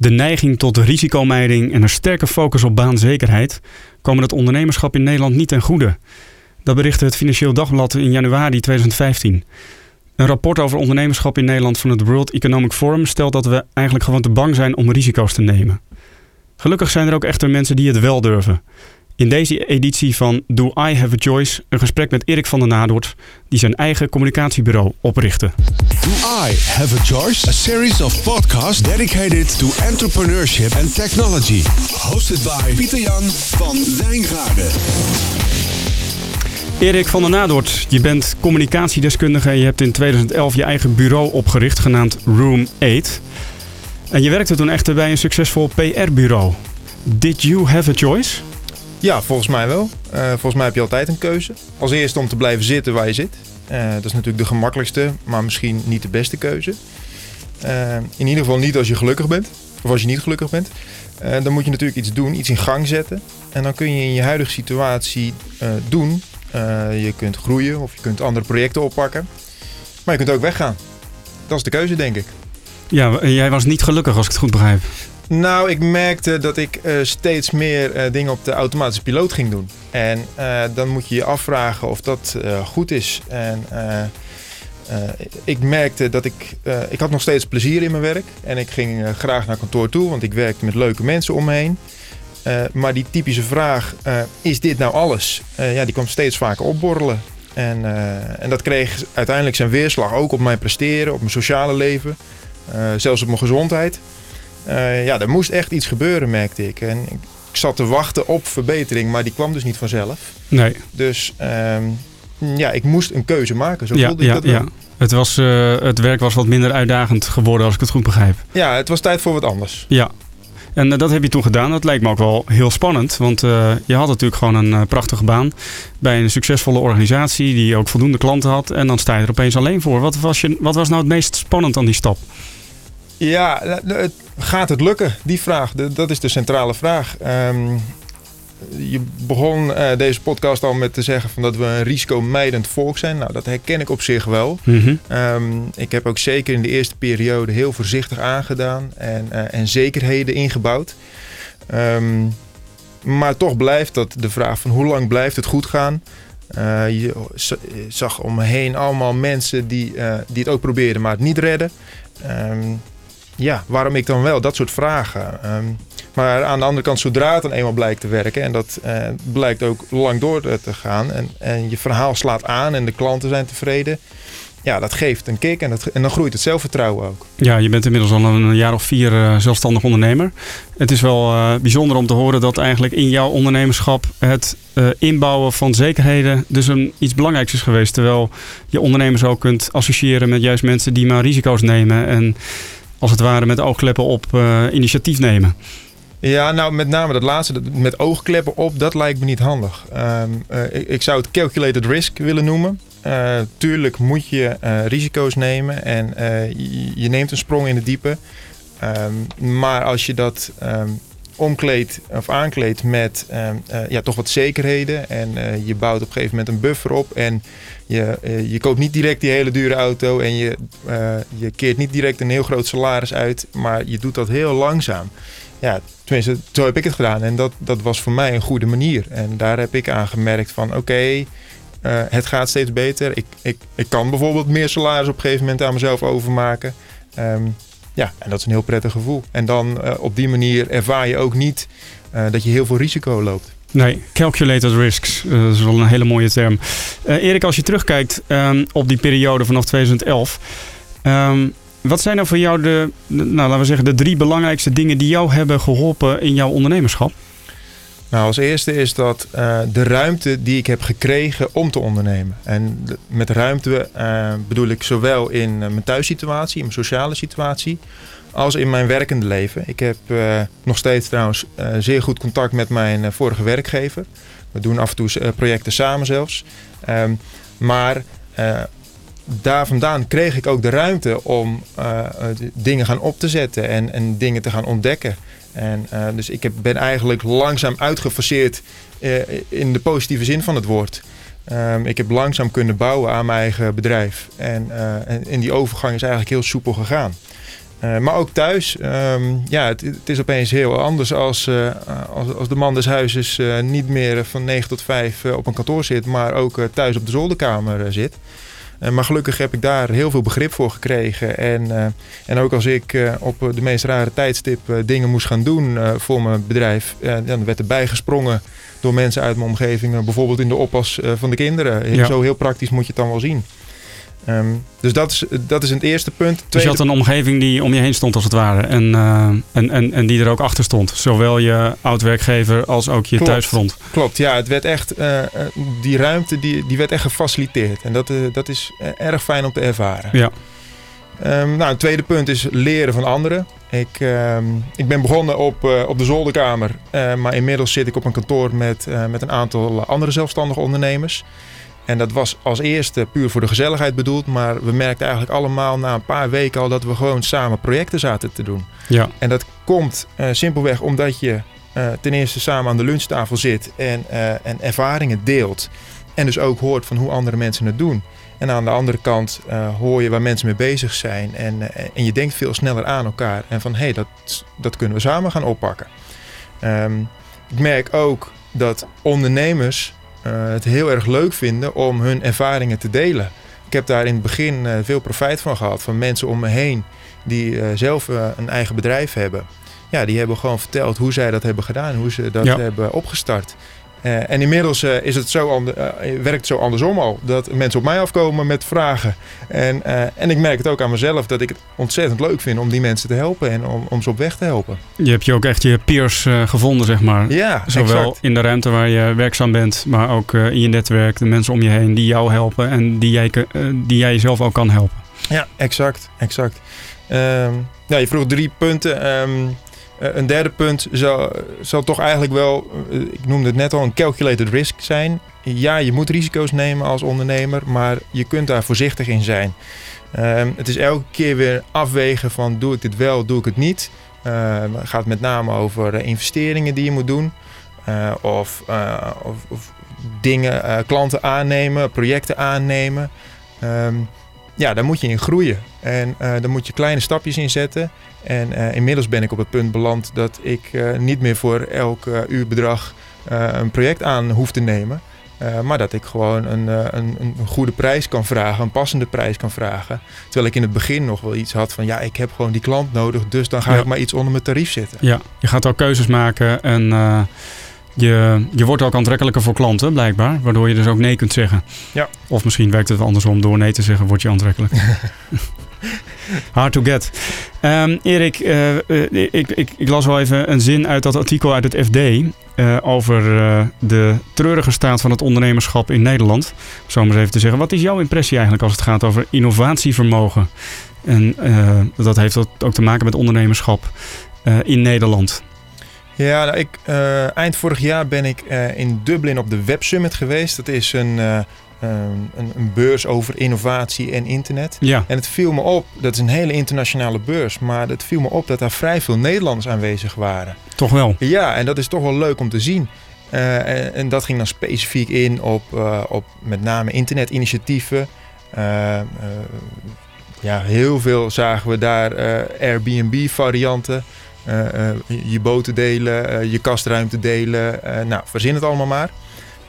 De neiging tot risicomijding en een sterke focus op baanzekerheid komen het ondernemerschap in Nederland niet ten goede. Dat berichtte het Financieel Dagblad in januari 2015. Een rapport over ondernemerschap in Nederland van het World Economic Forum stelt dat we eigenlijk gewoon te bang zijn om risico's te nemen. Gelukkig zijn er ook echter mensen die het wel durven. In deze editie van Do I Have a Choice een gesprek met Erik van der Nadoort, die zijn eigen communicatiebureau oprichtte. Do I Have a Choice? A series of podcasts dedicated to entrepreneurship and technology. Hosted by Pieter Jan van Wijngaarden. Erik van der Nadoort, je bent communicatiedeskundige en je hebt in 2011 je eigen bureau opgericht, genaamd Room 8. En je werkte toen echter bij een succesvol PR-bureau. Did you have a choice? Ja, volgens mij wel. Uh, volgens mij heb je altijd een keuze. Als eerste om te blijven zitten waar je zit. Uh, dat is natuurlijk de gemakkelijkste, maar misschien niet de beste keuze. Uh, in ieder geval niet als je gelukkig bent. Of als je niet gelukkig bent. dan moet je natuurlijk iets doen, iets in gang zetten. En dan kun je in je huidige situatie doen. je kunt groeien of je kunt andere projecten oppakken. Maar je kunt ook weggaan. Dat is de keuze, denk ik. Ja, jij was niet gelukkig als ik het goed begrijp. Nou, ik merkte dat ik uh, steeds meer uh, dingen op de automatische piloot ging doen. En uh, dan moet je je afvragen of dat goed is. En ik merkte dat ik... ik had nog steeds plezier in mijn werk. En ik ging graag naar kantoor toe, want ik werkte met leuke mensen om me heen. maar die typische vraag, is dit nou alles? ja, die kwam steeds vaker opborrelen. En, en dat kreeg uiteindelijk zijn weerslag ook op mijn presteren, op mijn sociale leven. zelfs op mijn gezondheid. Uh, ja, er moest echt iets gebeuren, merkte ik. En ik zat te wachten op verbetering, maar die kwam dus niet vanzelf. Nee. Dus um, ja, ik moest een keuze maken. Zo voelde ik dat ja. Het, was, uh, het werk was wat minder uitdagend geworden, als ik het goed begrijp. Ja, het was tijd voor wat anders. Ja. En uh, dat heb je toen gedaan. Dat lijkt me ook wel heel spannend. Want uh, je had natuurlijk gewoon een prachtige baan. Bij een succesvolle organisatie die ook voldoende klanten had. En dan sta je er opeens alleen voor. Wat was, je, wat was nou het meest spannend aan die stap? Ja, gaat het lukken? Die vraag, dat is de centrale vraag. Um, je begon uh, deze podcast al met te zeggen van dat we een risicomijdend volk zijn. Nou, dat herken ik op zich wel. Mm -hmm. um, ik heb ook zeker in de eerste periode heel voorzichtig aangedaan en, uh, en zekerheden ingebouwd. Um, maar toch blijft dat de vraag van hoe lang blijft het goed gaan? Uh, je zag om me heen allemaal mensen die, die het ook probeerden, maar het niet redden. Um, ja, waarom ik dan wel? Dat soort vragen. Um, maar aan de andere kant, zodra het dan eenmaal blijkt te werken... en dat uh, blijkt ook lang door te gaan... En, en je verhaal slaat aan en de klanten zijn tevreden... ja, dat geeft een kick en, dat, en dan groeit het zelfvertrouwen ook. Ja, je bent inmiddels al een jaar of vier uh, zelfstandig ondernemer. Het is wel uh, bijzonder om te horen dat eigenlijk in jouw ondernemerschap... het inbouwen van zekerheden dus een, iets belangrijks is geweest. Terwijl je ondernemers ook kunt associëren met juist mensen die maar risico's nemen... en als het ware met oogkleppen op uh, initiatief nemen? Ja, nou met name dat laatste, met oogkleppen op, dat lijkt me niet handig. Um, uh, ik, zou het calculated risk willen noemen. Uh, tuurlijk moet je risico's nemen en je, je, neemt een sprong in het diepe. Um, maar als je dat um, omkleedt of aankleedt met ja, toch wat zekerheden en je bouwt op een gegeven moment een buffer op en je, je koopt niet direct die hele dure auto en je, je keert niet direct een heel groot salaris uit, maar je doet dat heel langzaam. Ja, tenminste, zo heb ik het gedaan en dat, dat was voor mij een goede manier. En daar heb ik aan gemerkt van oké, het gaat steeds beter. Ik, ik, ik kan bijvoorbeeld meer salaris op een gegeven moment aan mezelf overmaken. Um, ja, en dat is een heel prettig gevoel. En dan op die manier ervaar je ook niet dat je heel veel risico loopt. Nee, calculated risks. Uh, dat is wel een hele mooie term. Erik, als je terugkijkt um, op die periode vanaf 2011. Um, wat zijn nou voor jou de, nou, laten we zeggen, de drie belangrijkste dingen die jou hebben geholpen in jouw ondernemerschap? Nou, als eerste is dat uh, de ruimte die ik heb gekregen om te ondernemen. En met ruimte bedoel ik zowel in mijn thuissituatie, in mijn sociale situatie, als in mijn werkende leven. Ik heb nog steeds trouwens zeer goed contact met mijn vorige werkgever. We doen af en toe projecten samen zelfs. Um, maar daar vandaan kreeg ik ook de ruimte om dingen gaan op te zetten en, en dingen te gaan ontdekken. En, dus ik heb, ben eigenlijk langzaam uitgefaseerd in de positieve zin van het woord. Um, ik heb langzaam kunnen bouwen aan mijn eigen bedrijf. En, en die overgang is eigenlijk heel soepel gegaan. maar ook thuis, ehm, ja, het, het, is opeens heel anders als, als, als, de man des huizes niet meer van 9 tot 5 op een kantoor zit, maar ook thuis op de zolderkamer zit. Uh, maar gelukkig heb ik daar heel veel begrip voor gekregen. En, uh, en ook als ik uh, op de meest rare tijdstip dingen moest gaan doen voor mijn bedrijf, dan werd er bijgesprongen door mensen uit mijn omgeving. bijvoorbeeld in de oppas van de kinderen. Ja. Zo heel praktisch moet je het dan wel zien. Um, dus dat is, dat is het eerste punt. Tweede... Dus je had een omgeving die om je heen stond als het ware. En, uh, en, en, en die er ook achter stond. Zowel je oud-werkgever als ook je Klopt. thuisfront. Klopt, ja. Het werd echt, uh, die ruimte die, die werd echt gefaciliteerd. En dat, uh, dat is erg fijn om te ervaren. Ja. Um, nou, het tweede punt is leren van anderen. Ik, um, ik ben begonnen op, op de zolderkamer. maar inmiddels zit ik op een kantoor met, met een aantal andere zelfstandige ondernemers. En dat was als eerste puur voor de gezelligheid bedoeld. Maar we merkten eigenlijk allemaal na een paar weken al dat we gewoon samen projecten zaten te doen. Ja. En dat komt uh, simpelweg omdat je uh, ten eerste samen aan de lunchtafel zit en, uh, en ervaringen deelt. En dus ook hoort van hoe andere mensen het doen. En aan de andere kant hoor je waar mensen mee bezig zijn. En, en je denkt veel sneller aan elkaar. En van hé, hey, dat, dat kunnen we samen gaan oppakken. Um, ik merk ook dat ondernemers het heel erg leuk vinden om hun ervaringen te delen. Ik heb daar in het begin uh, veel profijt van gehad. Van mensen om me heen die uh, zelf een eigen bedrijf hebben. Ja, die hebben gewoon verteld hoe zij dat hebben gedaan. Hoe ze dat ja. hebben opgestart. Uh, en inmiddels uh, is het zo uh, werkt het zo andersom al. Dat mensen op mij afkomen met vragen. En, en ik merk het ook aan mezelf dat ik het ontzettend leuk vind om die mensen te helpen en om, om ze op weg te helpen. Je hebt je ook echt je peers gevonden, zeg maar. Ja, Zowel exact. in de ruimte waar je werkzaam bent, maar ook in je netwerk. De mensen om je heen die jou helpen en die jij, die jij jezelf ook kan helpen. Ja, exact. exact. Um, ja, je vroeg drie punten. Um, een derde punt zal, toch eigenlijk wel, uh, ik noemde het net al, een calculated risk zijn. Ja, je moet risico's nemen als ondernemer, maar je kunt daar voorzichtig in zijn. Uh, het is elke keer weer afwegen van doe ik dit wel, doe ik het niet. het gaat met name over investeringen die je moet doen. of, of, dingen, klanten aannemen, projecten aannemen. Um, ja, daar moet je in groeien. En uh, daar moet je kleine stapjes in zetten. En uh, inmiddels ben ik op het punt beland dat ik uh, niet meer voor elk uurbedrag een project aan hoef te nemen. maar dat ik gewoon een, een, een, goede prijs kan vragen, een passende prijs kan vragen. Terwijl ik in het begin nog wel iets had van ja, ik heb gewoon die klant nodig, dus dan ga ja. ik maar iets onder mijn tarief zetten. Ja, je gaat ook keuzes maken en je, je wordt ook aantrekkelijker voor klanten, blijkbaar. Waardoor je dus ook nee kunt zeggen. Ja. Of misschien werkt het andersom. Door nee te zeggen word je aantrekkelijk. Hard to get. Um, Erik, uh, uh, ik, ik, ik, las wel even een zin uit dat artikel uit het FD. Uh, over de treurige staat van het ondernemerschap in Nederland. Zo maar eens even te zeggen. Wat is jouw impressie eigenlijk als het gaat over innovatievermogen? En dat heeft ook te maken met ondernemerschap in Nederland. Ja, nou, ik, uh, eind vorig jaar ben ik uh, in Dublin op de Web Summit geweest. Dat is een, uh, een, een, beurs over innovatie en internet. Ja. En het viel me op, dat is een hele internationale beurs, maar het viel me op dat daar vrij veel Nederlanders aanwezig waren. Toch wel? Ja, en dat is toch wel leuk om te zien. En, en, dat ging dan specifiek in op, op met name internetinitiatieven. ja, heel veel zagen we daar Airbnb-varianten. Uh, uh, je boten delen, uh, je kastruimte delen. nou, verzin het allemaal maar.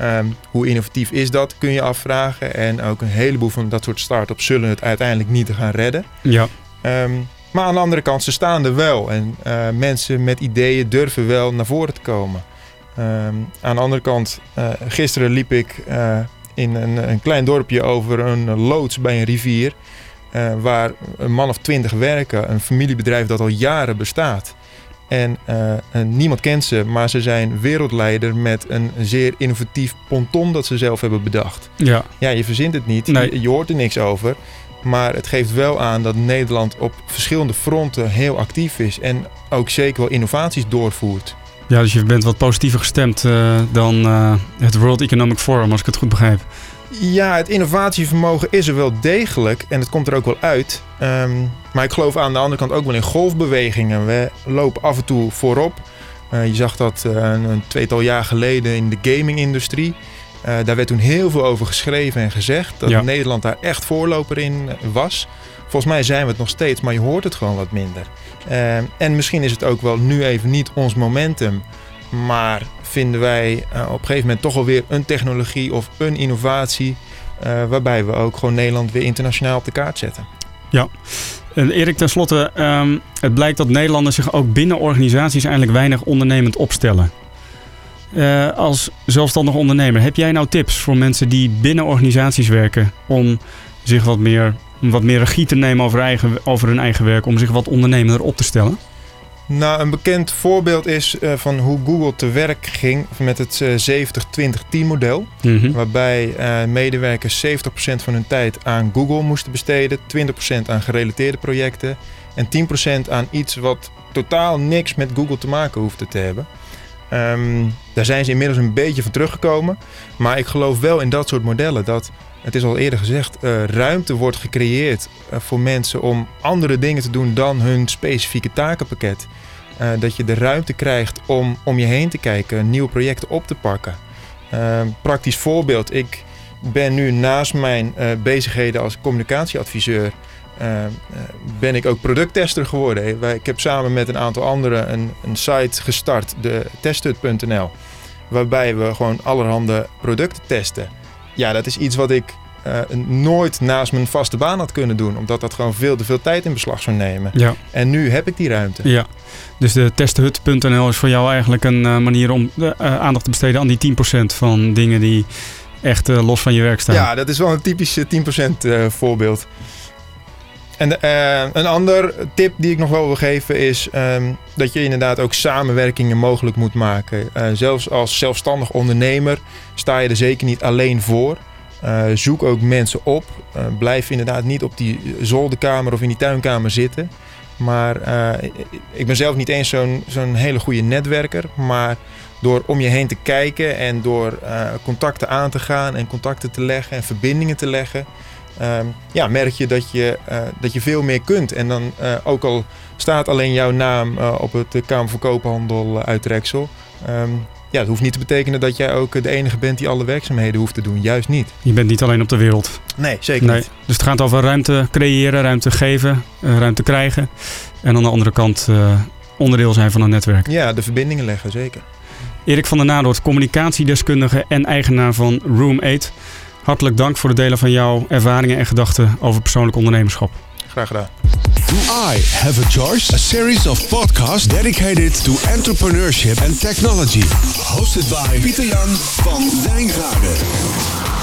Um, hoe innovatief is dat, kun je afvragen. En ook een heleboel van dat soort start-ups zullen het uiteindelijk niet gaan redden. Ja. Um, maar aan de andere kant, ze staan er wel. En mensen met ideeën durven wel naar voren te komen. Um, aan de andere kant, gisteren liep ik in een, een, klein dorpje over een loods bij een rivier. waar een man of twintig werken, een familiebedrijf dat al jaren bestaat. En, uh, en, niemand kent ze, maar ze zijn wereldleider met een zeer innovatief ponton dat ze zelf hebben bedacht. Ja, ja je verzint het niet, nee. je, je, hoort er niks over. Maar het geeft wel aan dat Nederland op verschillende fronten heel actief is en ook zeker wel innovaties doorvoert. Ja, dus je bent wat positiever gestemd uh, dan uh, het World Economic Forum, als ik het goed begrijp. Ja, het innovatievermogen is er wel degelijk en het komt er ook wel uit. Um, maar ik geloof aan de andere kant ook wel in golfbewegingen. We lopen af en toe voorop. Uh, je zag dat uh, een tweetal jaar geleden in de gaming-industrie. Uh, daar werd toen heel veel over geschreven en gezegd. Dat ja. Nederland daar echt voorloper in was. Volgens mij zijn we het nog steeds, maar je hoort het gewoon wat minder. Uh, en misschien is het ook wel nu even niet ons momentum. Maar vinden wij uh, op een gegeven moment toch alweer een technologie of een innovatie. Uh, waarbij we ook gewoon Nederland weer internationaal op de kaart zetten. Ja, en Erik, tenslotte, um, het blijkt dat Nederlanders zich ook binnen organisaties eigenlijk weinig ondernemend opstellen. Uh, als zelfstandig ondernemer, heb jij nou tips voor mensen die binnen organisaties werken om zich wat meer, wat meer regie te nemen over, eigen, over hun eigen werk, om zich wat ondernemender op te stellen? Nou, een bekend voorbeeld is uh, van hoe Google te werk ging met het uh, 70-20-10 model. Mm -hmm. Waarbij uh, medewerkers 70% van hun tijd aan Google moesten besteden, 20% aan gerelateerde projecten en 10% aan iets wat totaal niks met Google te maken hoefde te hebben. Um, daar zijn ze inmiddels een beetje van teruggekomen. Maar ik geloof wel in dat soort modellen dat, het is al eerder gezegd, uh, ruimte wordt gecreëerd uh, voor mensen om andere dingen te doen dan hun specifieke takenpakket. Uh, dat je de ruimte krijgt om om je heen te kijken, nieuwe projecten op te pakken. Praktisch voorbeeld, ik ben nu naast mijn bezigheden als communicatieadviseur ben ik ook producttester geworden. Ik heb samen met een aantal anderen een, een site gestart, de testhut.nl, waarbij we gewoon allerhande producten testen. Ja, dat is iets wat ik uh, nooit naast mijn vaste baan had kunnen doen, omdat dat gewoon veel te veel tijd in beslag zou nemen. Ja. En nu heb ik die ruimte. Ja. Dus de testhut.nl is voor jou eigenlijk een uh, manier om de, aandacht te besteden aan die 10% van dingen die echt los van je werk staan. Ja, dat is wel een typisch 10% voorbeeld. En uh, een ander tip die ik nog wel wil geven is um, dat je inderdaad ook samenwerkingen mogelijk moet maken. Uh, zelfs als zelfstandig ondernemer sta je er zeker niet alleen voor. Uh, zoek ook mensen op. blijf inderdaad niet op die zolderkamer of in die tuinkamer zitten. Maar ik ben zelf niet eens zo'n zo'n hele goede netwerker. Maar door om je heen te kijken en door contacten aan te gaan en contacten te leggen en verbindingen te leggen. Um, ja, merk je dat je, uh, dat je veel meer kunt. En dan uh, ook al staat alleen jouw naam uh, op het Kamer van Koophandel uit Drexel. Um, ja, het hoeft niet te betekenen dat jij ook de enige bent die alle werkzaamheden hoeft te doen. Juist niet. Je bent niet alleen op de wereld. Nee, zeker nee. niet. Dus het gaat over ruimte creëren, ruimte geven, ruimte krijgen. En aan de andere kant onderdeel zijn van een netwerk. Ja, de verbindingen leggen, zeker. Erik van der Nadoort, communicatiedeskundige en eigenaar van Room 8. Hartelijk dank voor het delen van jouw ervaringen en gedachten over persoonlijk ondernemerschap. Graag gedaan. Do I Have a Choice? A series of podcasts dedicated to entrepreneurship and technology. Hosted by Pieter Jan van Wijngaarden.